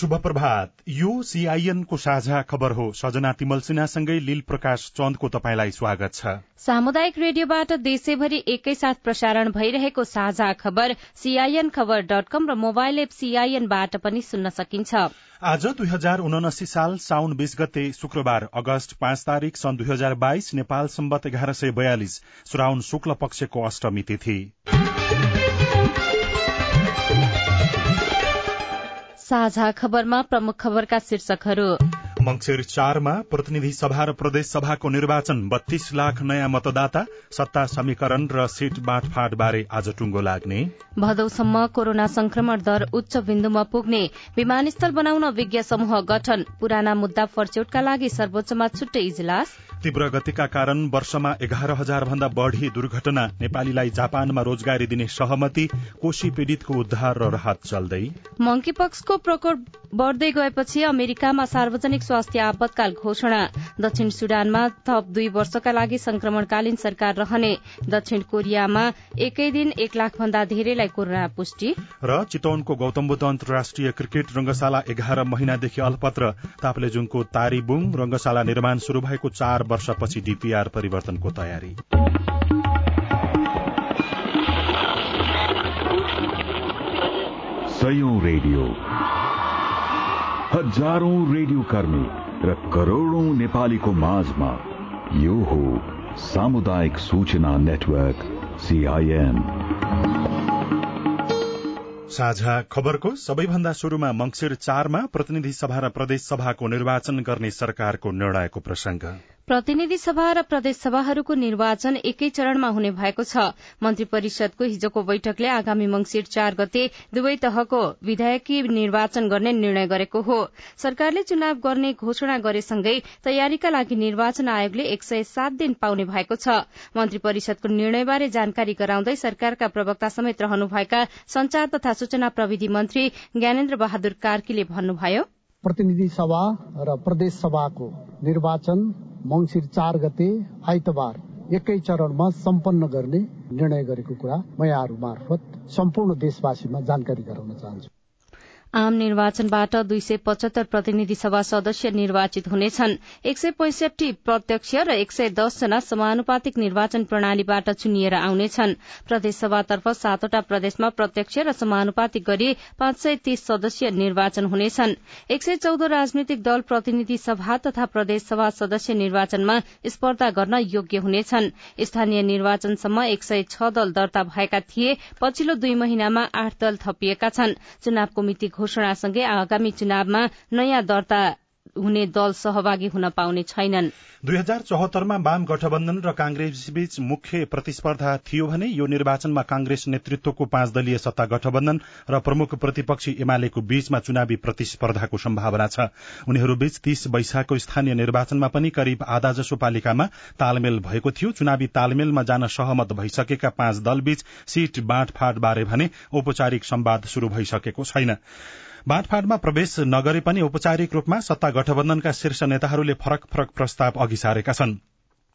शुभ प्रभात। यो सीआईएनको साझा खबर हो। सजना तिमल सिन्हासँगै लील प्रकाश चन्दको तपाईँलाई स्वागत छ। सामुदायिक रेडियोबाट देशैभरि एकैसाथ प्रसारण भइरहेको साझा खबर सीआईएन खबर डट कम र मोबाइल एप सीआईएनबाट पनि सुन्न सकिन्छ। आज दुई हजार उनासी साल साउन बीस गते शुक्रबार अगस्त पाँच तारीक सन् दुई हजार बाइस नेपाल सम्बत एघार सय बयालिस श्राउन शुक्ल पक्षको अष्टमी तिथि। साझा खबरमा प्रमुख खबरका शीर्षकहरू। मंगिर चारमा प्रतिनिधि सभा र प्रदेश सभाको निर्वाचन बत्तीस लाख नयाँ मतदाता सत्ता समीकरण र सीट बाँडफाँड बारे आज टुङ्गो लाग्ने। भदौसम्म कोरोना संक्रमण दर उच्च बिन्दुमा पुग्ने विमानस्थल बनाउन विज्ञ समूह गठन पुराना मुद्दा फर्च्यौटका लागि सर्वोच्चमा छुट्टै इजलास। तीव्र गतिका कारण वर्षमा एघार हजार भन्दा बढ़ी दुर्घटना नेपालीलाई जापानमा रोजगारी दिने सहमति कोशी पीड़ितको उद्धार र राहत चल्दै। मंकीपक्सको प्रकोप बढ़दै गएपछि अमेरिकामा सार्वजनिक स्वास्थ्य आपतकाल घोषणा। दक्षिण सुडानमा थप दुई वर्षका लागि संक्रमणकालीन सरकार रहने। दक्षिण कोरियामा एकै दिन एक लाख भन्दा धेरैलाई कोरोना पुष्टि। र चितवनको गौतम बुद्ध अन्तर्राष्ट्रिय क्रिकेट रंगशाला एघार महिनादेखि अल्पत्र। तापलेजुङको तारीबुङ रंगशाला निर्माण शुरू भएको चार वर्षपछि डीपीआर परिवर्तनको तयारी। सयौं रेडियो। हजारौं रेडियो कर्मी र करोड़ौं नेपालीको माझमा यो हो सामुदायिक सूचना नेटवर्क सीआईएन साझा खबरको सबैभन्दा शुरूमा मंगिर चारमा प्रतिनिधि सभा र प्रदेश सभाको निर्वाचन गर्ने सरकारको निर्णयको प्रसंग प्रतिनिधि सभा र प्रदेश सभाहरूको निर्वाचन एकै चरणमा हुने भएको छ। मन्त्री परिषदको हिजोको बैठकले आगामी मंगिर चार गते दुवै तहको विधायकी निर्वाचन गर्ने निर्णय गरेको हो। सरकारले चुनाव गर्ने घोषणा गरेसँगै तयारीका लागि निर्वाचन आयोगले एक सय सात दिन पाउने भएको छ। मन्त्री परिषदको निर्णयबारे जानकारी गराउँदै सरकारका प्रवक्ता समेत रहनुभएका संचार तथा सूचना प्रविधि मन्त्री ज्ञानेन्द्र बहादुर कार्कीले भन्नुभयो। प्रतिनिधि सभा र प्रदेश सभाको निर्वाचन मंगिर चार गते आइतबार एकै चरणमा सम्पन्न गर्ने निर्णय गरेको कुरा म यहाँहरू मार्फत सम्पूर्ण देशवासीमा जानकारी गराउन चाहन्छु। आम निर्वाचनबाट दुई सय पचहत्तर प्रतिनिधि सभा सदस्य निर्वाचित हुनेछन्। एक सय पैंसठी प्रत्यक्ष र एक सय दसजना समानुपातिक निर्वाचन प्रणालीबाट चुनिएर आउनेछन्। प्रदेशसभातर्फ सातवटा प्रदेशमा प्रत्यक्ष र समानुपातिक गरी पाँच सय तीस सदस्य निर्वाचन हुनेछन्। एक सय चौध राजनीतिक दल प्रतिनिधि सभा तथा प्रदेशसभा सदस्य निर्वाचनमा स्पर्धा गर्न योग्य हुनेछन्। स्थानीय निर्वाचनसम्म एक सय छ दल दर्ता भएका थिए। पछिल्लो दुई महिनामा आठ दल थपिएका छन्। चुनावको मिति घोषणासँगै आगामी चुनावमा नयाँ दर्ता हुने दल सहभागी हुन पाउने छैनन्। दुई हजार चौहत्तरमा वाम गठबन्धन र कांग्रेसबीच मुख्य प्रतिस्पर्धा थियो भने यो निर्वाचनमा कांग्रेस नेतृत्वको पाँच दलीय सत्ता गठबन्धन र प्रमुख प्रतिपक्षी एमालेको बीचमा चुनावी प्रतिस्पर्धाको सम्भावना छ। उनीहरूबीच तीस वैशाखको स्थानीय निर्वाचनमा पनि करिब आधा जसो पालिकामा तालमेल भएको थियो। चुनावी तालमेलमा जान सहमत भइसकेका पाँच दलबीच सीट बाँडफाँड बारे भने औपचारिक सम्वाद शुरू भइसकेको छैन। बाँडफाँडमा प्रवेश नगरे पनि औपचारिक रूपमा सत्ता गठबन्धनका शीर्ष नेताहरूले फरक फरक प्रस्ताव अघि सारेका छन्।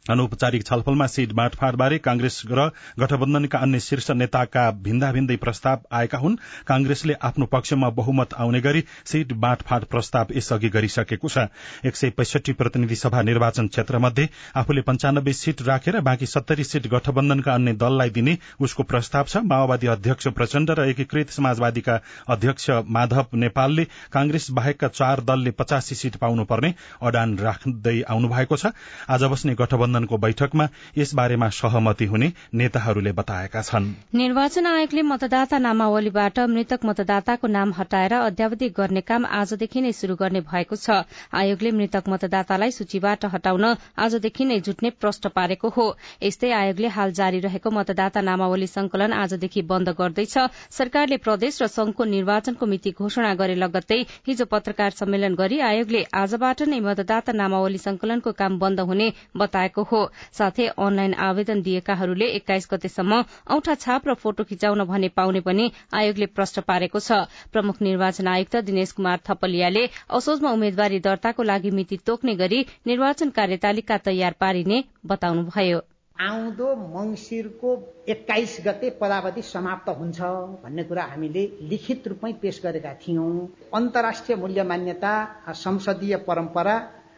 अनौपचारिक छलफलमा सीट बाँडफाँडबारे कांग्रेस र गठबन्धनका अन्य शीर्ष नेताका भिन्दा भिन्दै प्रस्ताव आएका हुन्। कांग्रेसले आफ्नो पक्षमा बहुमत आउने गरी सीट बाँडफाँड प्रस्ताव यसअघि गरिसकेको छ। एक सय पैसठी प्रतिनिधि सभा निर्वाचन क्षेत्र मध्ये आफूले पञ्चानब्बे सीट राखेर बाँकी सत्तरी सीट गठबन्धनका अन्य दललाई दिने उसको प्रस्ताव छ। माओवादी अध्यक्ष प्रचण्ड र एकीकृत समाजवादीका अध्यक्ष माधव नेपालले कांग्रेस बाहेकका चार दलले पचासी सीट पाउनुपर्ने अडान राख्दै आउनु भएको छ। आज बस्ने गठबन्धन गठबन्धनको बैठकमा यसबारेमा सहमति हुने नेताहरूले बताएका छन्। निर्वाचन आयोगले मतदाता नामावलीबाट मृतक मतदाताको नाम हटाएर अद्यावधि गर्ने काम आजदेखि नै शुरू गर्ने भएको छ। आयोगले मृतक मतदातालाई सूचीबाट हटाउन आजदेखि नै जुट्ने प्रश्न पारेको हो। यस्तै आयोगले हाल जारी रहेको मतदाता नामावली संकलन आजदेखि बन्द गर्दैछ। सरकारले प्रदेश र संघको निर्वाचनको मिति घोषणा गरे लगत्तै हिजो पत्रकार सम्मेलन गरी आयोगले आजबाट नै मतदाता नामावली संकलनको काम बन्द हुने बताएको हो। साथै अनलाइन आवेदन दिएकाहरूले एक्काइस गतेसम्म औठा छाप र फोटो खिचाउन भने पाउने पनि आयोगले प्रश्न पारेको छ। प्रमुख निर्वाचन आयुक्त दिनेश कुमार थपलियाले असोजमा उम्मेद्वारी दर्ताको लागि मिति तोक्ने गरी निर्वाचन कार्यतालिका तयार पारिने बताउनुभयो। आउँदो मंगिरको एक्काइस गते पदावधि समाप्त हुन्छ भन्ने कुरा हामीले लिखित रूपमै पेश गरेका थियौं। अन्तर्राष्ट्रिय मूल्य मान्यता संसदीय परम्परा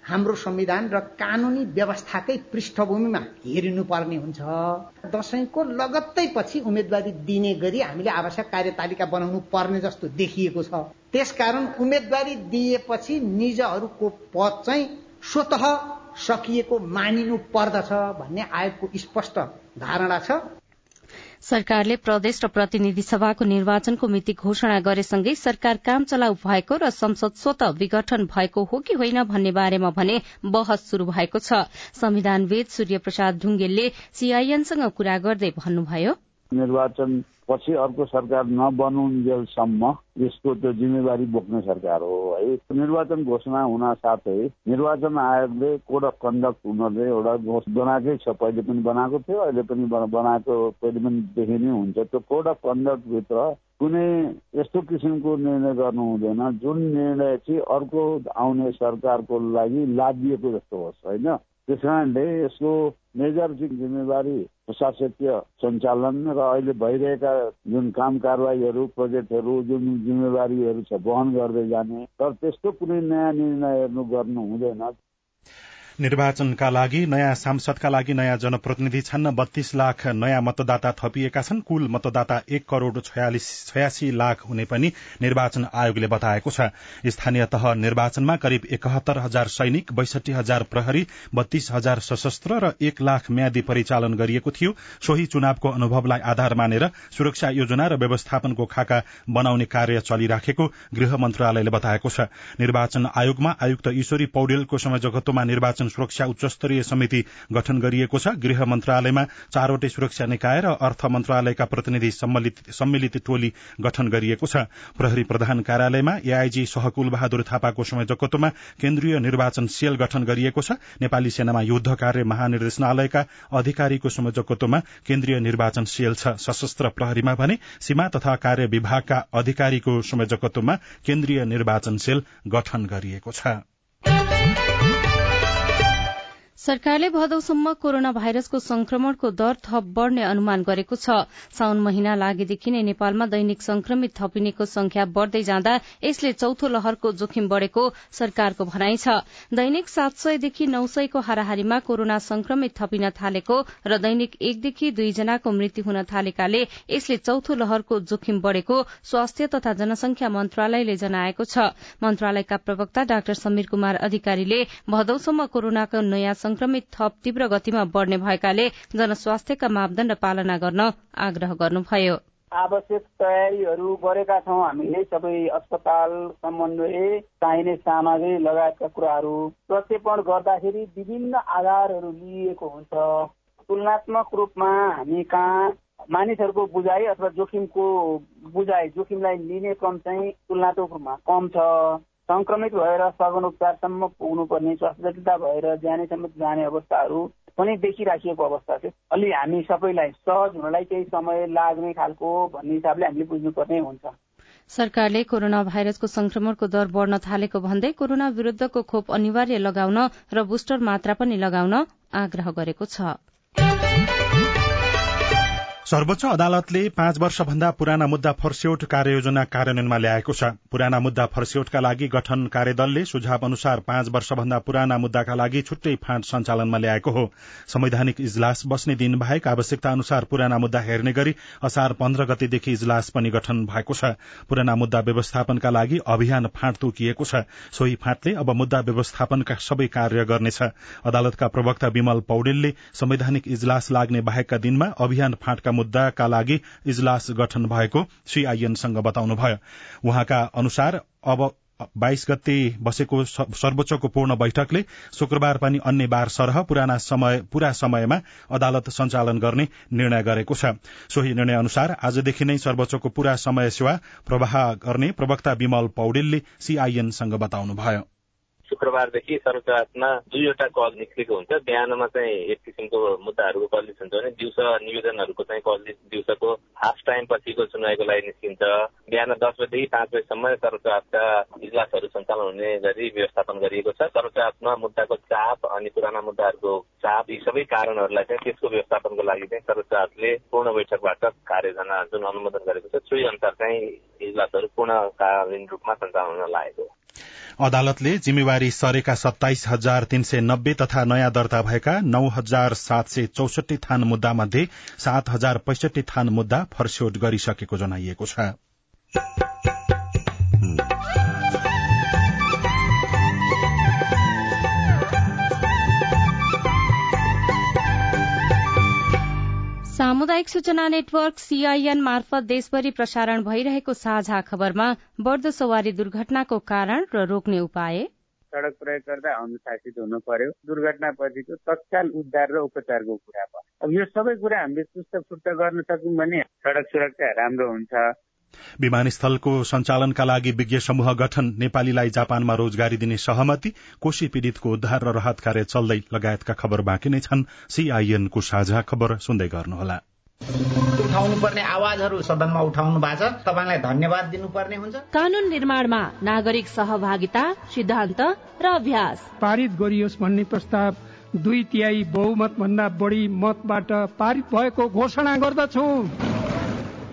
हाम्रो संविधान र कानूनी व्यवस्थाकै पृष्ठभूमिमा हेरिनुपर्ने हुन्छ। दशैंको लगत्तै पछि उम्मेदवारी दिने गरी हामीले आवश्यक कार्यतालिका बनाउनु पर्ने जस्तो देखिएको छ। त्यसकारण उम्मेदवारी दिएपछि निजहरूको पद चाहिँ स्वत सकिएको मानिनु पर्दछ भन्ने आयोगको स्पष्ट धारणा छ। सरकारले प्रदेश र प्रतिनिधि सभाको निर्वाचनको मिति घोषणा गरेसँगै सरकार काम चलाउ भएको र संसद स्वत विघटन भएको हो कि होइन भन्ने बारेमा भने बहस शुरू भएको छ। संविधानविद सूर्य प्रसाद ढुङ्गेलले सीआईएनसँग कुरा गर्दै भन्नुभयो। निर्वाचन पछि अर्को सरकार नबनुन्जेलसम्म यसको त्यो जिम्मेवारी बोक्ने सरकार हो है। निर्वाचन घोषणा हुन साथै निर्वाचन आयोगले कोड अफ कन्डक्ट उनीहरूले एउटा बनाएकै छ पहिले पनि बनाएको थियो अहिले पनि बनाएको पहिले पनि देखि हुन्छ। त्यो कोड अफ कन्डक्टभित्र कुनै यस्तो किसिमको निर्णय गर्नु हुँदैन। जुन निर्णय चाहिँ अर्को आउने सरकारको लागि लादिएको जस्तो होस् होइन? त्यस कारणले यसको मेजर जिम्मेवारी प्रशासकीय सञ्चालन र अहिले भइरहेका जुन काम कारवाहीहरू प्रोजेक्टहरू जुन जिम्मेवारीहरू छ वहन गर्दै जाने तर त्यस्तो कुनै नयाँ निर्णयहरू गर्नु हुँदैन। निर्वाचनका लागि नयाँ सांसदका लागि नयाँ जनप्रतिनिधि छन्। बत्तीस लाख नयाँ मतदाता थपिएका छन्। कुल मतदाता एक करोड़ छयासी लाख हुने पनि निर्वाचन आयोगले बताएको छ। स्थानीय तह निर्वाचनमा करिब एकहत्तर हजार सैनिक बैसठी हजार प्रहरी बत्तीस हजार सशस्त्र र एक लाख म्यादी परिचालन गरिएको थियो। सोही चुनावको अनुभवलाई आधार मानेर सुरक्षा योजना र व्यवस्थापनको खाका बनाउने कार्य चलिराखेको गृह मन्त्रालयले बताएको छ। निर्वाचन आयोगमा आयुक्त ईश्वरी पौडेलको संयोजकत्वमा निर्वाचन सुरक्षा उच्चस्तरीय समिति गठन गरिएको छ। गृह मन्त्रालयमा चारवटै सुरक्षा निकाय र अर्थ मन्त्रालयका प्रतिनिधि सम्मिलित टोली गठन गरिएको छ। प्रहरी प्रधान कार्यालयमा एआईजी सहकुल बहादुर थापाको संयोजकत्वमा केन्द्रीय निर्वाचन सेल गठन गरिएको छ। नेपाली सेनामा युद्ध कार्य महानिर्देशनालयका अधिकारीको संयोजकत्वमा केन्द्रीय निर्वाचन सेल छ। सशस्त्र प्रहरीमा भने सीमा तथा कार्य विभागका अधिकारीको संयोजकत्वमा केन्द्रीय निर्वाचन सेल गठन गरिएको छ। सरकारले भदौसम्म कोरोना भाइरसको संक्रमणको दर थप बढ़ने अनुमान गरेको छ। साउन महिना लागेदेखि नै नेपालमा दैनिक संक्रमित थपिनेको संख्या बढ़दै जाँदा यसले चौथो लहरको जोखिम बढ़ेको सरकारको भनाइ छ। दैनिक सात सयदेखि नौ सयको हाराहारीमा कोरोना संक्रमित थपिन थालेको र दैनिक एकदेखि दुईजनाको मृत्यु हुन थालेकाले यसले चौथो लहरको जोखिम बढ़ेको स्वास्थ्य तथा जनसंख्या मन्त्रालयले जनाएको छ। मन्त्रालयका प्रवक्ता डाक्टर समीर कुमार अधिकारीले भदौसम्म कोरोनाको नयाँ संक्रमित थप तीव्र गतिमा बढ़ने भएकाले जनस्वास्थ्यका मापदण्ड पालना गर्न आग्रह गर्नुभयो। आवश्यक तयारीहरू गरेका छौँ। हामीले सबै अस्पताल समन्वय चाहिने सामग्री लगायतका कुराहरू प्रक्षेपण गर्दाखेरि विभिन्न आधारहरू लिइएको हुन्छ। तुलनात्मक रूपमा हामी कहाँ मानिसहरूको बुझाइ अथवा जोखिमको बुझाइ जोखिमलाई लिने क्रम चाहिँ तुलनात्मक रूपमा कम छ। संक्रमित भएर सघन उपचारसम्म पुग्नुपर्ने स्वास्थ्य जटिलता भएर ज्यानैसम्म जाने अवस्थाहरू पनि देखिराखिएको अवस्था छ। अलि हामी सबैलाई सहज हुनलाई केही समय लाग्ने खालको भन्ने हिसाबले हामीले बुझ्नुपर्ने हुन्छ। सरकारले कोरोना भाइरसको संक्रमणको दर बढ़न थालेको भन्दै कोरोना विरूद्धको खोप अनिवार्य लगाउन र बुस्टर मात्रा पनि लगाउन आग्रह गरेको छ। सर्वोच्च अदालतले पाँच वर्षभन्दा पुराना मुद्दा फर्स्यौट कार्ययोजना कार्यान्वयनमा ल्याएको छ। पुराना मुद्दा फर्स्यौटका लागि गठन कार्यदलले सुझाव अनुसार पाँच वर्षभन्दा पुराना मुद्दाका लागि छुट्टै फाँट सञ्चालनमा ल्याएको हो। संवैधानिक इजलास बस्ने दिन बाहेक आवश्यकता अनुसार पुराना मुद्दा हेर्ने गरी असार पन्ध्र गतेदेखि इजलास पनि गठन भएको छ। पुराना मुद्दा व्यवस्थापनका लागि अभियान फाँट तोकिएको छ। सोही फाँटले अब मुद्दा व्यवस्थापनका सबै कार्य गर्नेछ। अदालतका प्रवक्ता विमल पौडेलले संवैधानिक इजलास लाग्ने बाहेकका दिनमा अभियान फाँटका मुद्दाका लागि इजलास गठन भएको सीआईएनसँग बताउनुभयो। उहाँका अनुसार अब बाइस गते बसेको सर्वोच्चको पूर्ण बैठकले शुक्रबार पनि अन्य बार सरह पुराना समय पूरा समयमा अदालत सञ्चालन गर्ने निर्णय गरेको छ। सोही निर्णय अनुसार आजदेखि नै सर्वोच्चको पूरा समय सेवा प्रवाह गर्ने प्रवक्ता विमल पौडेलले सीआईएनसँग बताउनुभयो। शुक्रबारदेखि सर्वोच्चमा दुईवटा कल निस्केको हुन्छ। बिहानमा चाहिँ एक किसिमको मुद्दाहरूको कल निस्किन्छ भने दिउँसो निवेदनहरूको चाहिँ कल दिउँसोको हाफ टाइम पछिको सुनवाईको लागि निस्किन्छ। बिहान दस बजेदेखि पाँच बजीसम्म सर्वोच्चका इजलासहरू सञ्चालन हुने गरी व्यवस्थापन गरिएको छ। सर्वोच्चमा मुद्दाको चाप अनि पुराना मुद्दाहरूको चाप यी सबै कारणहरूलाई चाहिँ त्यसको व्यवस्थापनको लागि चाहिँ सर्वोच्चले पूर्ण बैठकबाट कार्ययोजना जुन अनुमोदन गरेको छ सोही अनुसार चाहिँ इजलासहरू पूर्णकालीन रूपमा सञ्चालन हुन लागेको अदालतले जिम्मेवारी सरेका सत्ताइस हजार तीन सय नब्बे तथा नयाँ दर्ता भएका नौ हजार सात सय चौसठी थान मुद्दा मध्ये सात हजार पैसठी थान मुद्दा फर्स्यौट गरिसकेको जनाइएको छ। सामुदायिक सूचना नेटवर्क सीआईएन मार्फत देशभरि प्रसारण भइरहेको साझा खबरमा बढ्दो सवारी दुर्घटनाको कारण र रोक्ने उपाय? सड़क प्रयोग गर्दा अनुशासित हुनु पर्यो। दुर्घटनापछिको तत्काल उद्धार र उपचारको कुरा भयो। अब यो सबै कुरा हामीले चुस्त फुस्त गर्न सक्यौँ भने सड़क सुरक्षा राम्रो हुन्छ। विमानस्थलको सञ्चालनका लागि विज्ञ समूह गठन नेपालीलाई जापानमा रोजगारी दिने सहमति कोशी पीड़ितको उद्धार र राहत कार्य चल्दै लगायतका खबर बाँकी नै छन्। सीआईएनको साझा खबर सुन्दै गर्नुहोला। उठाउनु पर्ने आवाजहरू सदनमा उठाउनु भएको छ तपाईँलाई धन्यवाद दिनुपर्ने हुन्छ। कानून निर्माणमा नागरिक सहभागिता सिद्धान्त र अभ्यास। पारित गरियोस् भन्ने प्रस्ताव दुई तिहाई बहुमत भन्दा बढी मतबाट पारित भएको घोषणा गर्दछु।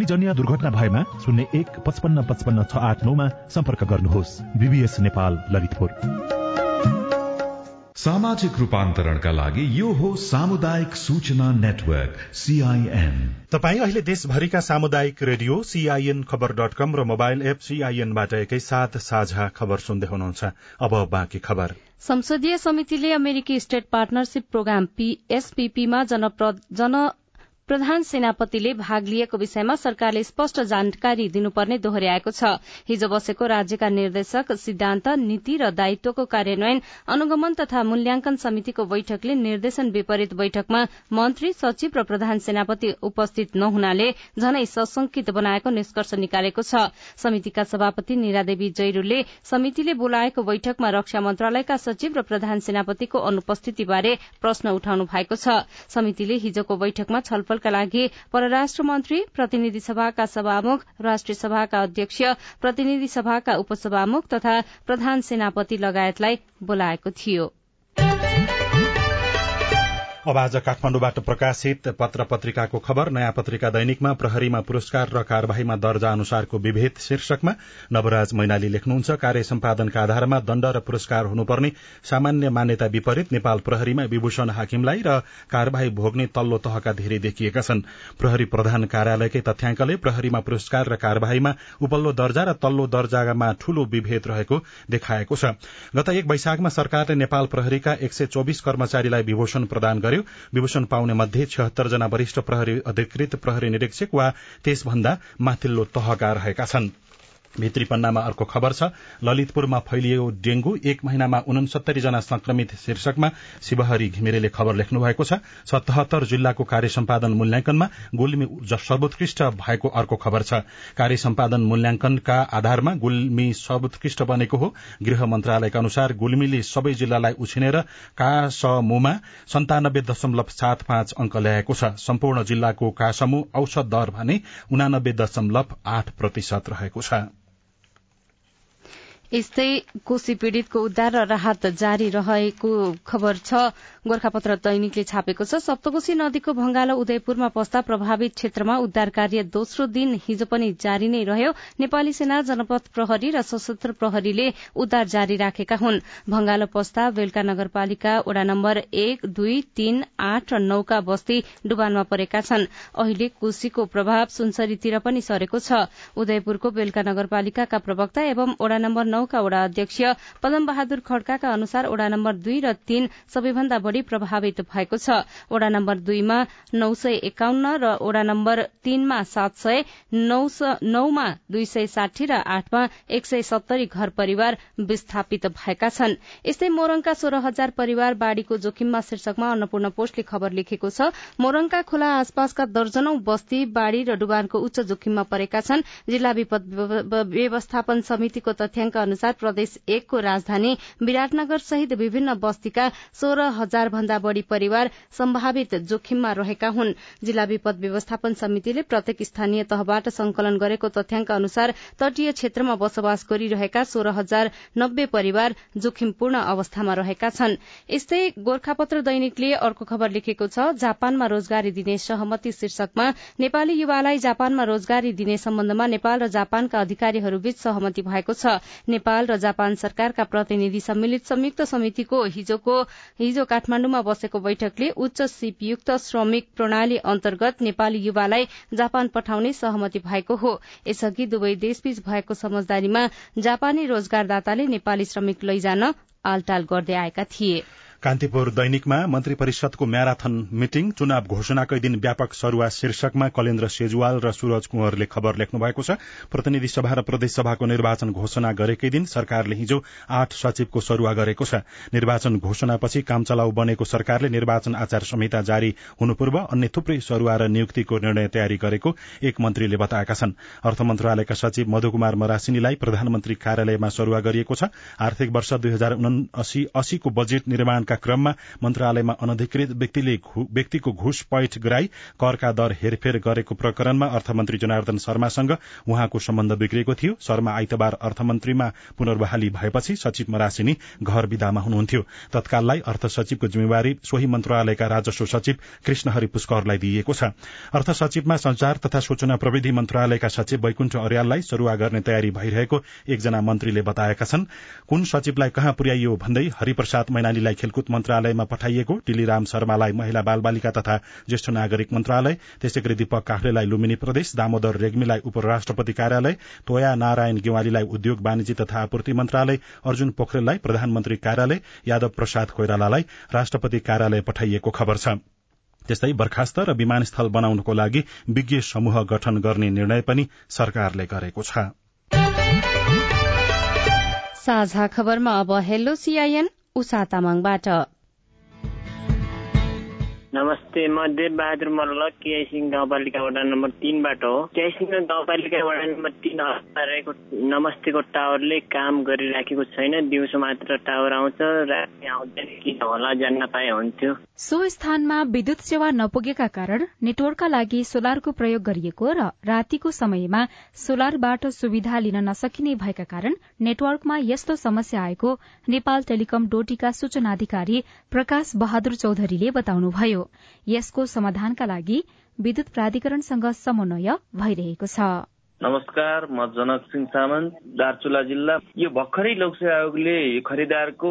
अग्निजन्य दुर्घटना भएमा शून्य एक पचपन्न पचपन्न छ आठ नौमा सम्पर्क गर्नुहोस्। बीबीएस नेपाल ललितपुर। सामाजिक रूपान्तरणका लागि यो हो सामुदायिक सूचना नेटवर्क सीआईएन तपाईँ अहिले देशभरिका सामुदायिक radio CIN Khabar dot com र मोबाइल एप सीआईएनबाट एकैसाथ साझा खबर सुन्दै हुनुहुन्छ। अब बाँकी खबर। संसदीय समितिले अमेरिकी स्टेट पार्टनरशिप प्रोग्राम एसपीपीमा जन प्रधान सेनापतिले भाग लिएको विषयमा सरकारले स्पष्ट जानकारी दिनुपर्ने दोहोर्याएको छ। हिजो बसेको राज्यका निर्देशक सिद्धान्त नीति र दायित्वको कार्यान्वयन अनुगमन तथा मूल्याङ्कन समितिको बैठकले निर्देशन विपरीत बैठकमा मन्त्री सचिव र प्रधान सेनापति उपस्थित नहुनाले झनै सशंकित बनाएको निष्कर्ष निकालेको छ। समितिका सभापति निरादेवी जैरूले समितिले बोलाएको बैठकमा रक्षा मन्त्रालयका सचिव र प्रधान सेनापतिको अनुपस्थितिबारे प्रश्न उठाउनु भएको छ। समितिले हिजोको बैठकमा छलफलका लागि परराष्ट्र मन्त्री प्रतिनिधि सभाका सभामुख राष्ट्रिय सभाका अध्यक्ष प्रतिनिधि सभाका उपसभामुख तथा प्रधान सेनापति लगायतलाई बोलाएको थियो। अब आज काठमाडौँबाट प्रकाशित पत्र पत्रिकाको खबर। नयाँ पत्रिका दैनिकमा प्रहरीमा पुरस्कार र कार्यवाहीमा दर्जा अनुसारको विभेद शीर्षकमा। नवराज मैनाली लेख्नुहुन्छ कार्य सम्पादनका आधारमा दण्ड र पुरस्कार हुनुपर्ने सामान्य मान्यता विपरीत नेपाल प्रहरीमा विभूषण हाकिमलाई र कार्यवाही भोग्ने तल्लो तहका धेरै देखिएका छन्। प्रहरी प्रधान कार्यालयकै तथ्याङ्कले प्रहरीमा पुरस्कार र कार्यवाहीमा उपल्लो दर्जा र तल्लो दर्जामा ठूलो विभेद रहेको देखाएको छ। गत एक वैशाखमा सरकारले नेपाल प्रहरीका एक कर्मचारीलाई विभूषण प्रदान गर्यो। विभूषण पाउने मध्ये छिहत्तर जना वरिष्ठ प्रहरी अधिकृत प्रहरी निरीक्षक वा त्यसभन्दा माथिल्लो तहका रहेका छन्। भित्री पन्नामा अर्को खबर छ। ललितपुरमा फैलियो डेंगू एक महिनामा उनसत्तरी जना संक्रमित शीर्षकमा शिवहरी घिमिरेले खबर लेख्नु भएको छ। सतहत्तर जिल्लाको कार्य सम्पादन मूल्याङ्कनमा गुल्मी सर्वोत्कृष्ट भएको अर्को खबर छ। कार्य सम्पादन मूल्याङ्कनका आधारमा गुल्मी सर्वोत्कृष्ट बनेको हो। गृह मन्त्रालयका अनुसार गुल्मीले सबै जिल्लालाई उछिनेर कासमुमा सन्तानब्बे दशमलव सात पाँच अंक ल्याएको छ। सम्पूर्ण जिल्लाको कासमु औसत दर भने उनानब्बे दशमलव आठ प्रतिशत रहेको छ। यस्तै कोशी पीड़ितको उद्धार र राहत जारी रहेको खबर छ। गोर्खापत्र दैनिकले छापेको छ। सप्तकोशी नदीको भंगालो उदयपुरमा पस्दा प्रभावित क्षेत्रमा उद्धार कार्य दोस्रो दिन हिजो पनि जारी नै रह्यो। नेपाली सेना जनपद प्रहरी र सशस्त्र प्रहरीले उद्धार जारी राखेका हुन्। भंगालो पस्दा बेलका नगरपालिका वडा नम्बर एक दुई तीन आठ र नौका बस्ती डुबानमा परेका छन्। अहिले कोशीको प्रभाव सुनसरीतिर पनि सरेको छ। उदयपुरको बेलका नगरपालिकाका प्रवक्ता एवं वडा नम्बर नौका वडा अध्यक्ष पदम बहादुर खड्काका अनुसार वडा नम्बर दुई र तीन सबैभन्दा बढ़ी प्रभावित भएको छ। वडा नम्बर दुईमा नौ सय एकाउन्न र वडा नम्बर तीनमा सात सय नौमा दुई सय साठी र आठमा एक सय सत्तरी घर परिवार विस्थापित भएका छन्। यस्तै मोरङका सोह्र हजार परिवार बाढ़ीको जोखिममा शीर्षकमा अन्नपूर्ण पोस्टले खबर लेखेको छ मोरङका खोला आसपासका दर्जनौ बस्ती बाढ़ी र डुबानको उच्च जोखिममा परेका छन्। जिल्ला विपद व्यवस्थापन समितिको तथ्याङ्क अनुसार प्रदेश एकको राजधानी विराटनगर सहित विभिन्न बस्तीका सोह्र हजार भन्दा बढ़ी परिवार सम्भावित जोखिममा रहेका हुन्। जिल्ला विपद व्यवस्थापन समितिले प्रत्येक स्थानीय तहबाट संकलन गरेको तथ्याङ्क अनुसार तटीय क्षेत्रमा बसोबास गरिरहेका सोह्र हजार नब्बे परिवार जोखिमपूर्ण अवस्थामा रहेका छन्। यस्तै गोर्खापत्र दैनिकले अर्को खबर लेखेको छ जापानमा रोजगारी दिने सहमति शीर्षकमा नेपाली युवालाई जापानमा रोजगारी दिने सम्बन्धमा नेपाल र जापानका अधिकारीहरूबीच सहमति भएको छ। नेपाल र जापान सरकारका प्रतिनिधि सम्मिलित संयुक्त समितिको हिजोको हिजो काठमाण्डुमा बसेको बैठकले उच्च सिपयुक्त श्रमिक प्रणाली अन्तर्गत नेपाली युवालाई जापान पठाउने सहमति भएको हो। यसअघि दुवै देशबीच भएको समझदारीमा जापानी रोजगारदाताले नेपाली श्रमिक लैजान आलटाल गर्दै आएका थिए। कान्तिपुर दैनिकमा मन्त्री परिषदको म्याराथन मिटिङ चुनाव घोषणाकै दिन व्यापक सरूवा शीर्षकमा कलेन्द्र सेजुवाल र सूरज कुंवरले खबर लेख्नु भएको छ। प्रतिनिधि सभा र प्रदेश सभाको निर्वाचन घोषणा गरेकै दिन सरकारले हिजो आठ सचिवको सरूवा गरेको छ। निर्वाचन घोषणापछि काम चलाउ बनेको सरकारले निर्वाचन आचार संहिता जारी हुनु पूर्व अन्य थुप्रै सरूवा र नियुक्तिको निर्णय तयारी गरेको एक मन्त्रीले बताएका छन्। अर्थ मन्त्रालयका सचिव मधुकुमार मरासिनीलाई प्रधानमन्त्री कार्यालयमा सरूवा गरिएको छ। आर्थिक वर्ष दुई हजार अस्सीको बजेट निर्माण का क्रममा मन्त्रालयमा अनधिकृत व्यक्तिले व्यक्तिको घुस पैठ गराई करका दर हेरफेर गरेको प्रकरणमा अर्थमन्त्री जनार्दन शर्मासँग उहाँको सम्बन्ध बिग्रेको थियो। शर्मा आइतबार अर्थमन्त्रीमा पुनर्बहाली भएपछि सचिव मरासिनी घर विदामा हुनुहुन्थ्यो। तत्काललाई अर्थ सचिवको जिम्मेवारी सोही मन्त्रालयका राजस्व सचिव कृष्णहरि पुष्करलाई दिइएको छ। अर्थ सचिवमा संचार तथा सूचना प्रविधि मन्त्रालयका सचिव वैकुण्ठ अर्याललाई सरूवा गर्ने तयारी भइरहेको एकजना मन्त्रीले बताएका छन्। कुन सचिवलाई कहाँ पुर्याइयो भन्दै हरिप्रसाद मैनालीलाई खेलकुद खेलकुद मन्त्रालयमा पठाइएको टिलीराम शर्मालाई महिला बाल बालिका तथा ज्येष्ठ नागरिक मन्त्रालय त्यसै गरी दीपक काफ्लेलाई लुम्बिनी प्रदेश दामोदर रेग्मीलाई उपराष्ट्रपति कार्यालय तोया नारायण गेवालीलाई उद्योग वाणिज्य तथा आपूर्ति मन्त्रालय अर्जुन पोखरेललाई प्रधानमन्त्री कार्यालय यादव प्रसाद कोइरालालाई राष्ट्रपति कार्यालय पठाइएको खबर छ। त्यस्तै बर्खास्त र विमानस्थल बनाउनको लागि विज्ञ समूह गठन गर्ने निर्णय पनि सरकारले गरेको छ। साझा खबरमा अब हेलो सीआईएन उषा तामाङबाट। नमस्ते म देव बहादुर मल्ल केआइसिङ गाउँपालिका वडा नम्बर तिनबाट हो। केआइसिङ गाउँपालिका वडा नम्बर तिन रहेको नमस्तेको टावरले काम गरिराखेको छैन। दिउँसो मात्र टावर आउँछ राति आउँदैन किन होला जान्न पाए हुन्थ्यो। सो स्थानमा विद्युत सेवा नपुगेका कारण नेटवर्कका लागि सोलरको प्रयोग गरिएको र रातिको समयमा सोलरबाट सुविधा लिन नसकिने भएका कारण नेटवर्कमा यस्तो समस्या आएको नेपाल टेलिकम डोटीका सूचना अधिकारी प्रकाश बहादुर चौधरीले बताउनुभयो। यसको समाधानका लागि विद्युत प्राधिकरणसँग समन्वय भइरहेको छ। नमस्कार म जनक सिंह सामन्त दार्चुला जिल्ला। यो भर्खरै लोकसेवा आयोगले खरिदारको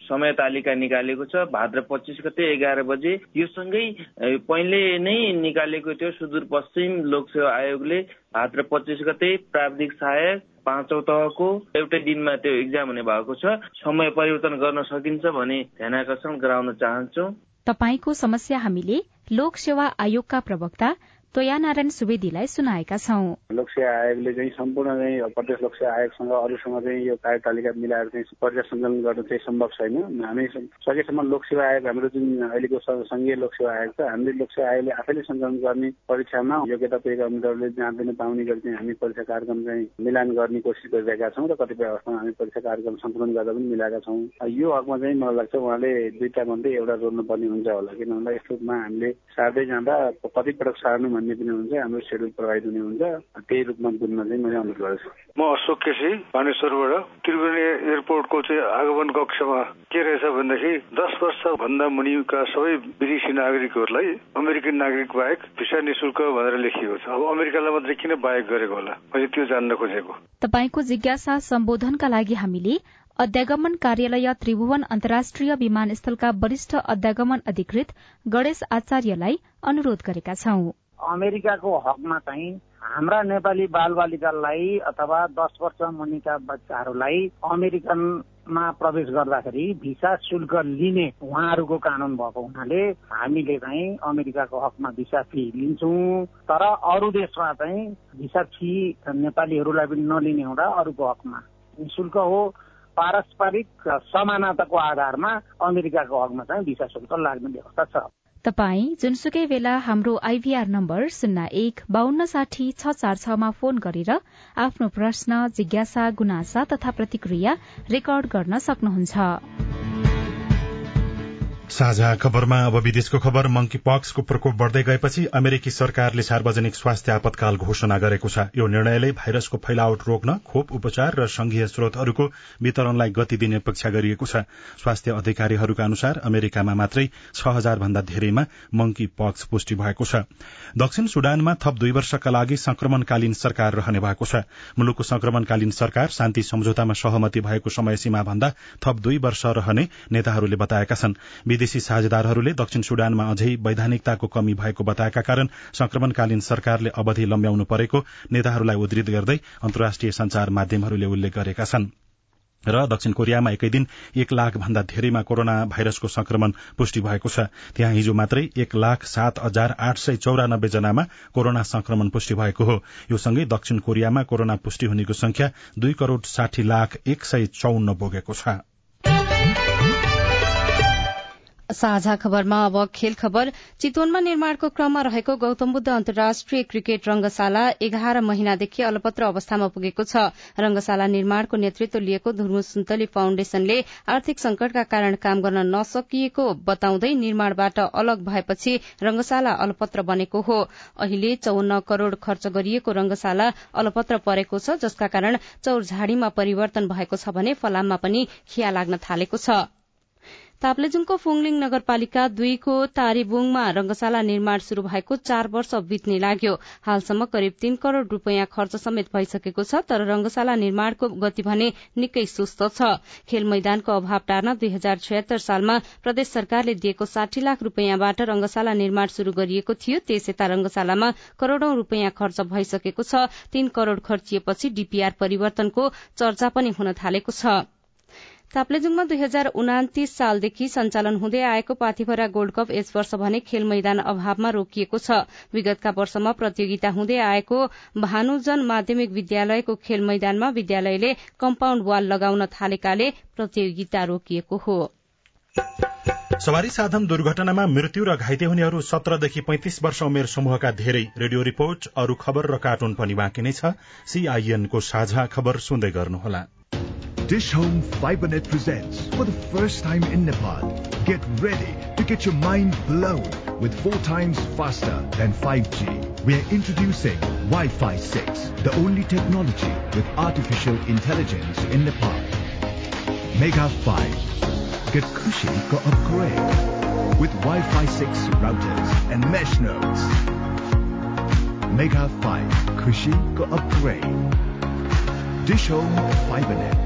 समय तालिका निकालेको छ। भाद्र पच्चिस गते एघार बजे। यो सँगै पहिले नै निकालेको थियो। सुदूरपश्चिम लोकसेवा आयोगले भाद्र पच्चिस गते प्राविधिक सहायक पाँचौं तहको एउटै दिनमा त्यो इक्जाम हुने भएको छ। समय परिवर्तन गर्न सकिन्छ भने ध्यान आकर्षण गराउन चाहन्छौ। तपाईँको समस्या हामीले लोक सेवा आयोगका प्रवक्ता तोया नारायण सुवेदीलाई सुनाएका छौं। लोकसेवा आयोगले चाहिँ सम्पूर्ण चाहिँ प्रदेश लोकसेवा आयोगसँग अरूसँग चाहिँ यो कार्यतालिका मिलाएर चाहिँ पर्चा सञ्चालन गर्न चाहिँ सम्भव छैन। हामी सकेसम्म लोकसेवा आयोग हाम्रो जुन अहिलेको संघीय लोकसेवा आयोग छ हामीले लोकसेवा आयोगले आफैले सञ्चालन गर्ने परीक्षामा योग्यता पुगेका उम्मेद्वारले जहाँ पनि पाउने गरी चाहिँ हामी परीक्षा कार्यक्रम चाहिँ मिलान गर्ने कोसिस गरिरहेका छौँ र कतिपय अवस्थामा हामी परीक्षा कार्यक्रम सन्तुलन गर्दा पनि मिलाएका छौँ। यो हकमा चाहिँ मलाई लाग्छ उहाँले दुईटा मध्ये एउटा रोज्नुपर्ने हुन्छ होला किन भन्दा यस्तोमा हामीले सार्दै जाँदा कतिपटक सार्नु भन्ने पनि हुन्छ हाम्रो सेड्युल प्रभावित हुने हुन्छ। त्यही रूपमा बुझ्न चाहिँ मैले अनुरोध गर्छु। म अशोक केसी बानेश्वरबाट। त्रिवेणी एयरपोर्टको चाहिँ आगमन कक्षमा के रहेछ भनेदेखि दस वर्ष भन्दा मुनिका सबै विदेशी नागरिकहरूलाई अमेरिकन नागरिक बाहेक भिसा निशुल्क भनेर लेखिएको छ। अब अमेरिकालाई मात्रै किन बाहेक गरेको होला? मैले त्यो जान्न खोजेको। तपाईँको जिज्ञासा सम्बोधनका लागि हामीले अध्यागमन कार्यालय त्रिभुवन अन्तर्राष्ट्रिय विमानस्थलका वरिष्ठ अध्यागमन अधिकृत गणेश आचार्यलाई अनुरोध गरेका छौं। अमेरिकाको हकमा चाहिँ हाम्रा नेपाली बालबालिकालाई अथवा दस वर्ष मुनिका बच्चाहरूलाई अमेरिकनमा प्रवेश गर्दाखेरि भिसा शुल्क लिने उहाँहरूको कानून भएको हुनाले हामीले चाहिँ अमेरिकाको हकमा भिसा फी लिन्छौँ। तर अरू देशमा चाहिँ भिसा फी नेपालीहरूलाई पनि नलिने हुँदा अरूको हकमा निशुल्क हो। पारस्परिक समानताको आधारमा अमेरिकाको हकमा चाहिँ भिसा शुल्क लाग्ने व्यवस्था छ। तपाई जुनसुकै बेला हाम्रो आइभीआर नम्बर शून्य एक बान्न साठी छ चार छमा फोन गरेर आफ्नो प्रश्न जिज्ञासा गुनासा तथा प्रतिक्रिया रेकर्ड गर्न सक्नुहुन्छ। साझा खबरमा अब विदेशको खबर मंकी पक्सको प्रकोप बढ़दै गएपछि अमेरिकी सरकारले सार्वजनिक स्वास्थ्य आपतकाल घोषणा गरेको छ। यो निर्णयले भाइरसको फैलावट रोक्न खोप उपचार र संघीय स्रोतहरूको वितरणलाई गति दिने अपेक्षा गरिएको छ। स्वास्थ्य अधिकारीहरूका अनुसार अमेरिकामा मात्रै छ हजार भन्दा धेरैमा मंकी पक्स पुष्टि भएको छ। दक्षिण सुडानमा थप दुई वर्षका लागि संक्रमणकालीन सरकार रहने भएको छ। मुलुकको संक्रमणकालीन सरकार शान्ति सम्झौतामा सहमति भएको समय सीमा भन्दा थप दुई वर्ष रहने नेताहरूले बताएका छन्। विदेशी साझेदारहरूले दक्षिण सुडानमा अझै वैधानिकताको कमी भएको बताएका कारण संक्रमणकालीन सरकारले अवधि लम्ब्याउनु परेको नेताहरूलाई उद्धृत गर्दै अन्तर्राष्ट्रिय संचार माध्यमहरूले उल्लेख गरेका छन्। र दक्षिण कोरियामा एकै दिन एक लाख भन्दा धेरैमा कोरोना भाइरसको संक्रमण पुष्टि भएको छ। त्यहाँ हिजो मात्रै एक लाख सात हजार आठ सय चौरानब्बे जनामा कोरोना संक्रमण पुष्टि भएको हो। यो सँगै दक्षिण कोरियामा कोरोना पुष्टि हुनेको संख्या दुई करोड़ साठी लाख एक सय चौन्न पुगेको छ। साझा खबरमा अब खेल खबर। चितवनमा निर्माणको क्रममा रहेको गौतम बुद्ध अन्तर्राष्ट्रिय क्रिकेट रंगशाला एघार महिनादेखि अलपत्र अवस्थामा पुगेको छ। रंगशाला निर्माणको नेतृत्व लिएको धुर्मु सुन्तली फाउण्डेशनले आर्थिक संकटका कारण काम गर्न नसकिएको बताउँदै निर्माणबाट अलग भएपछि रंगशाला अलपत्र बनेको हो। अहिले चौन्न करोड़ खर्च गरिएको रंगशाला अलपत्र परेको छ जसका कारण चौरझाड़ीमा परिवर्तन भएको छ भने फलाममा पनि खिया लाग्न थालेको छ। ताप्लेजुङको फुङलिङ नगरपालिका दुईको तारीबुङमा रंगशाला निर्माण शुरू भएको चार वर्ष बित्ने लाग्यो। हालसम्म करिब तीन करोड़ रूपियाँ खर्च समेत भइसकेको छ तर रंगशाला निर्माणको गति भने निकै सुस्त छ। खेल मैदानको अभाव टार्न दुई हजार छयत्तर सालमा प्रदेश सरकारले दिएको साठी लाख रूपियाँबाट रंगशाला निर्माण शुरू गरिएको थियो। त्यस यता रंगशालामा करोड़ौं रूपियाँ खर्च भइसकेको छ। तीन करोड़ खर्चिएपछि डीपीआर परिवर्तनको चर्चा पनि हुन थालेको छ। ताप्लेजुङमा दुई हजार उनातिस सालदेखि सञ्चालन हुँदै आएको पाथिभरा गोल्ड कप यस वर्ष भने खेल मैदान अभावमा रोकिएको छ। विगतका वर्षमा प्रतियोगिता हुँदै आएको भानुजन माध्यमिक विद्यालयको खेल मैदानमा विद्यालयले कम्पाउण्ड वाल लगाउन थालेकाले प्रतियोगिता रोकिएको हो। सवारी साधन दुर्घटनामा मृत्यु र घाइते हुनेहरू सत्रदेखि पैंतिस वर्ष उमेर समूहका धेरै। रेडियो रिपोर्ट अरू खबर र कार्टुन पनि बाँकी नै छ। सीआईएनको साझा खबर सुन्दै गर्नुहोला। Dish Home FiberNet presents for the first time in Nepal. Get ready to get your mind blown with four times faster than 5G. We are introducing Wi-Fi 6, the only technology with artificial intelligence in Nepal. Mega 5. Get Kushi ko upgrade with Wi-Fi 6 routers and mesh nodes. Mega 5. Kushi ko upgrade. Dish Home FiberNet.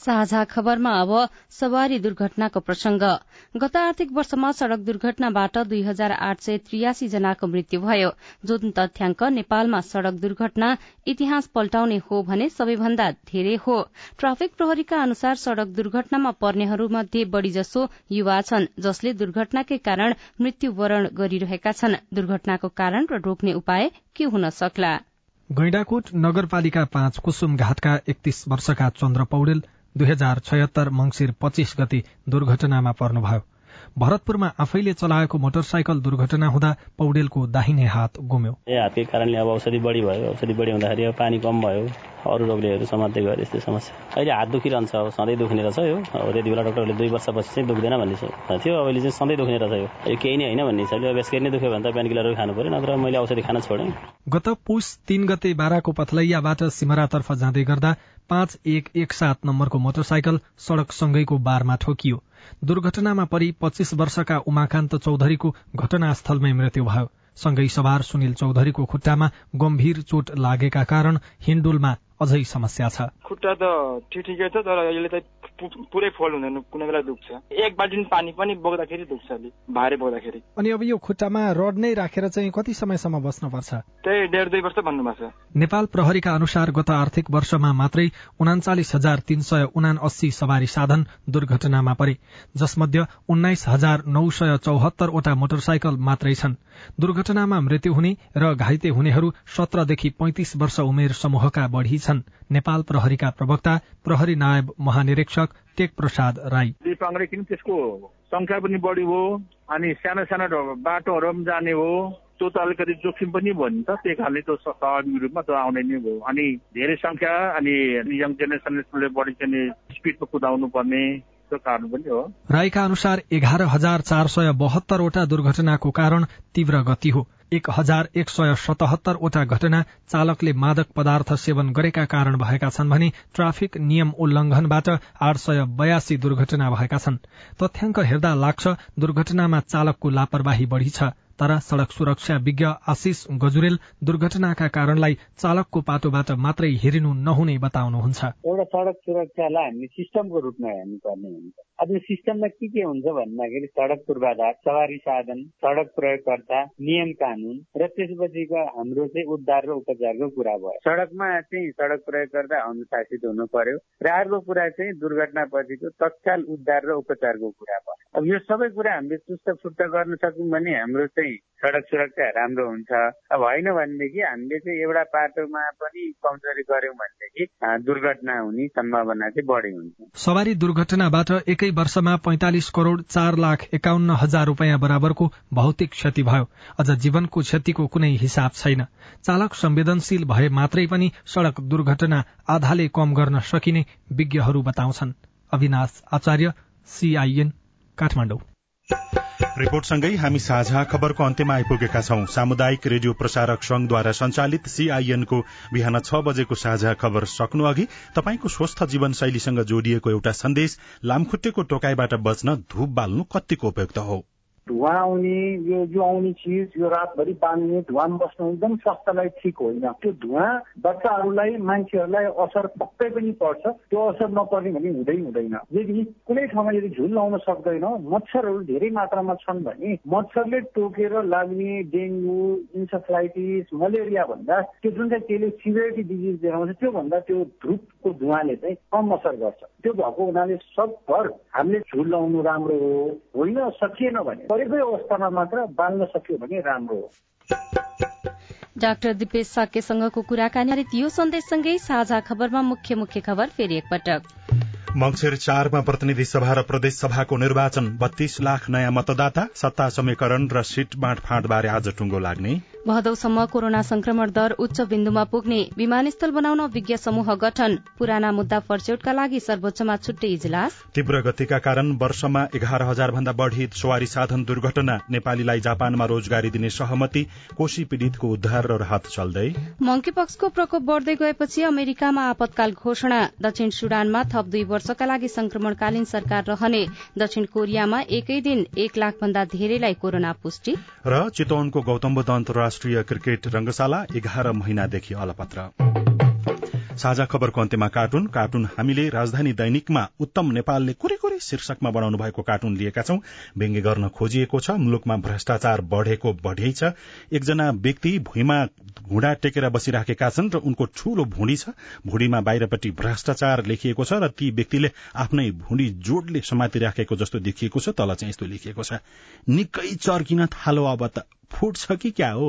साझा खबरमा अब सवारी दुर्घटनाको प्रसंग। गत आर्थिक वर्षमा सड़क दुर्घटनाबाट दुई हजार आठ सय त्रियासी जनाको मृत्यु भयो। जुन तथ्याङ्क नेपालमा सड़क दुर्घटना इतिहास पल्टाउने हो भने सबैभन्दा धेरै हो। ट्राफिक प्रहरीका अनुसार सड़क दुर्घटनामा पर्नेहरूमध्ये बढ़ीजसो युवा छन् जसले दुर्घटनाकै कारण मृत्युवरण गरिरहेका छन्। दुर्घटनाको कारण र रोक्ने उपाय के हुन सक्ला? गैंडाकोट नगरपालिका पाँच कुसुम घाटका एकतीस वर्षका चन्द्र पौडेल दुई हजार छयत्तर मंगिर पच्चीस गति दुर्घटनामा पर्नुभयो। भरतपुरमा आफैले चलाएको मोटरसाइकल दुर्घटना हुँदा पौडेलको दाहिने हात गुम्यो। ए हातकै कारणले अब औषधि बढी भयो। औषधि बढी हुँदाखेरि अब पानी कम भयो। अरू रोगलेहरू समात्दै गयो यस्तै समस्या। अहिले हात दुखिरहन्छ। अब सधैँ दुख्ने रहेछ यो। अब त्यति बेला डक्टरले दुई वर्षपछि चाहिँ दुख्दैन भन्ने थियो अहिले चाहिँ सधैँ दुख्ने रहेछ यो। केही नै होइन भन्ने छ। अब यसरी नै दुख्यो भने त पेन किलरहरू खानु पर्यो नत्र मैले औषधि खान छोडेँ। गत पुस तीन गते बाराको पथलैयाबाट सिमरातर्फ जाँदै गर्दा पाँच एक एक सात नम्बरको मोटरसाइकल सड़कसँगैको बारमा ठोकियो। दुर्घटनामा परि पच्चीस वर्षका उमाकान्त चौधरीको घटनास्थलमै मृत्यु भयो। सँगै सवार सुनिल चौधरीको खुट्टामा गम्भीर चोट लागेका कारण हिन्डुलमा अझै समस्या छ। खुट्टा त ठिकै छ तर अहिले त पुरै फोल्ड हुँदैन कुनै बेला दुख्छ। एक बाल्टिन पानी पनि बोक्दाखेरि दुख्छ अलि भारी बोक्दाखेरि। अनि अब यो खुट्टामा रड नै राखेर चाहिँ कति समयसम्म बस्नुपर्छ? त्यही डेढ दुई वर्ष भन्नुभएको छ नेपाल प्रहरीका अनुसार गत आर्थिक वर्षमा मात्रै उनाचालिस हजार तीन सय उना अस्सी सवारी साधन दुर्घटनामा परे जसमध्ये उन्नाइस हजार नौ सय चौहत्तरवटा मोटरसाइकल मात्रै छन्। दुर्घटनामा मृत्यु हुने र घाइते हुनेहरू सत्रदेखि पैंतिस वर्ष उमेर समूहका बढ़ी छन्। नेपाल प्रहरीका प्रवक्ता प्रहरी नायब महानिरीक्षक टेक प्रसाद राई। दिपाङले किन त्यसको संख्या पनि बढी हो अनि सानो सानो बाटोहरू पनि जाने हो त्यो त अलिकति जोखिम पनि भयो नि त त्यही कारणले त्यो स्वाभाविक रूपमा त्यो आउने नै भयो अनि धेरै संख्या अनि यङ जेनेरेसनले बढी चाहिँ स्पिडमा कुदाउनु पर्ने राईका अनुसार एघार हजार चार सय बहत्तरवटा दुर्घटनाको कारण तीव्र गति हो। एक हजार एक सय सतहत्तरवटा घटना चालकले मादक पदार्थ सेवन गरेका कारण भएका छन् भने ट्राफिक नियम उल्लंघनबाट आठ सय बयासी दुर्घटना भएका छन्। तथ्याङ्क हेर्दा लाग्छ दुर्घटनामा चालकको लापरवाही बढ़ी छ। तर सड़क सुरक्षा विज्ञ आशिष गजुरेल दुर्घटनाका कारणलाई चालकको पाटोबाट मात्रै हेरिनु नहुने बताउनुहुन्छ। एउटा सड़क सुरक्षालाई हामीले सिस्टमको रूपमा हेर्नुपर्ने हुन्छ। अब यो सिस्टममा के के हुन्छ भन्दाखेरि सड़क पूर्वाधार सवारी साधन सड़क प्रयोगकर्ता नियम कानून र त्यसपछिको हाम्रो चाहिँ उद्धार र उपचारको कुरा भयो। सड़कमा चाहिँ सड़क प्रयोगकर्ता अनुशासित हुनु पर्यो र अर्को कुरा चाहिँ दुर्घटना पछिको तत्काल उद्धार र उपचारको कुरा भयो। अब यो सबै कुरा हामीले चुस्त फुट्ट गर्न सक्यौँ भने हाम्रो सड़क सुरक्षा राम्रो हुन्छ। अब होइन भनेदेखि हामीले चाहिँ एउटा पाटोमा पनि कमजोरी गर्यौँ भनेदेखि दुर्घटना हुने सम्भावना चाहिँ बढी हुन्छ। सवारी दुर्घटनाबाट एकै वर्षमा पैंतालिस करोड़ चार लाख एकाउन्न हजार रूपियाँ बराबरको भौतिक क्षति भयो। अझ जीवनको क्षतिको कुनै हिसाब छैन। चालक संवेदनशील भए मात्रै पनि सड़क दुर्घटना आधाले कम गर्न सकिने विज्ञहरू बताउँछन्। अविनाश आचार्य सीआईएन काठमाडौँ। रिपोर्टसँगै हामी साझा खबरको अन्त्यमा आइपुगेका छौं। सामुदायिक रेडियो प्रसारक संघद्वारा संचालित सीआईएनको बिहान छ बजेको साझा खबर सक्नु अघि तपाईँको स्वस्थ जीवनशैलीसँग जोडिएको एउटा सन्देश लामखुट्टेको टोकाईबाट बच्न धूप बाल्नु कत्तिको उपयुक्त हो। धुवा आउने यो जो आउने चिज यो रातभरि बाल्ने धुवामा बस्नु एकदम स्वास्थ्यलाई ठिक होइन। त्यो धुवा बच्चाहरूलाई मान्छेहरूलाई असर पक्कै पनि पर्छ। त्यो असर नपर्ने भने हुँदै हुँदैन। यदि कुनै ठाउँमा यदि झुल लाउन सक्दैन मच्छरहरू धेरै मात्रामा छन् भने मच्छरले टोकेर लाग्ने डेङ्गु इन्सेफ्लाइटिस मलेरिया भन्दा त्यो जुन चाहिँ त्यसले सिभिरिटी डिजिज देखाउँछ त्योभन्दा त्यो धुपको धुवाले चाहिँ कम असर गर्छ। त्यो भएको हुनाले सबभर हामीले झुल लाउनु राम्रो हो। होइन सकिएन भने गरेकै अवस्थामा मात्र बाल्न सक्यो भने राम्रो हो। डाक्टर दिपेश साक्यसँगको कुराकानी यो सन्देशसँगै साझा खबरमा मुख्य मुख्य खबर फेरि एकपटक। मंगिर चारमा प्रतिनिधि सभा र प्रदेश सभाको निर्वाचन बत्तीस लाख नयाँ मतदाता सत्ता समीकरण र सीट बाँडफाँड बारे आज टुङ्गो लाग्ने। भदौसम्म कोरोना संक्रमण दर उच्च बिन्दुमा पुग्ने विमानस्थल बनाउन विज्ञ समूह गठन। पुराना मुद्दा फर्स्यौटका लागि सर्वोच्चमा छुट्टै इजलास। तीव्र गतिका कारण वर्षमा एघार हजार भन्दा बढ़ी सवारी साधन दुर्घटना। नेपालीलाई जापानमा रोजगारी दिने सहमति कोशी पीड़ितको उद्धार र राहत चल्दै। मंकीपक्सको प्रकोप बढ़दै गएपछि अमेरिकामा आपतकाल घोषणा। दक्षिण सुडानमा थप दुई वर्षका लागि संक्रमणकालीन सरकार रहने। दक्षिण कोरियामा एकै दिन एक लाख भन्दा धेरैलाई कोरोना पुष्टि। र चितवनको गौतम बुद्ध अन्तर्राष्ट्रिय राष्ट्रिय क्रिकेट रंगशाला एघार महिनादेखि अलपत्र। साझा खबरको अन्त्यमा कार्टुन। कार्टुन हामीले राजधानी दैनिकमा उत्तम नेपालले कुरै कुरै शीर्षकमा बनाउनु भएको कार्टुन लिएका छौं। व्यङ्ग्य गर्न खोजिएको छ। मुलुकमा भ्रष्टाचार बढ़ेको बढ़ै छ। एकजना व्यक्ति भुइँमा घुँडा टेकेर बसिराखेका छन् र उनको ठूलो भुँडी छ। भुँडीमा बाहिरपट्टि भ्रष्टाचार लेखिएको छ र ती व्यक्तिले आफ्नै भुँडी जोडले समातिराखेको जस्तो देखिएको छ। तल चाहिँ यस्तो लेखिएको छ। निकै चर्किन थालो अब त फुट्छ कि क्या हो?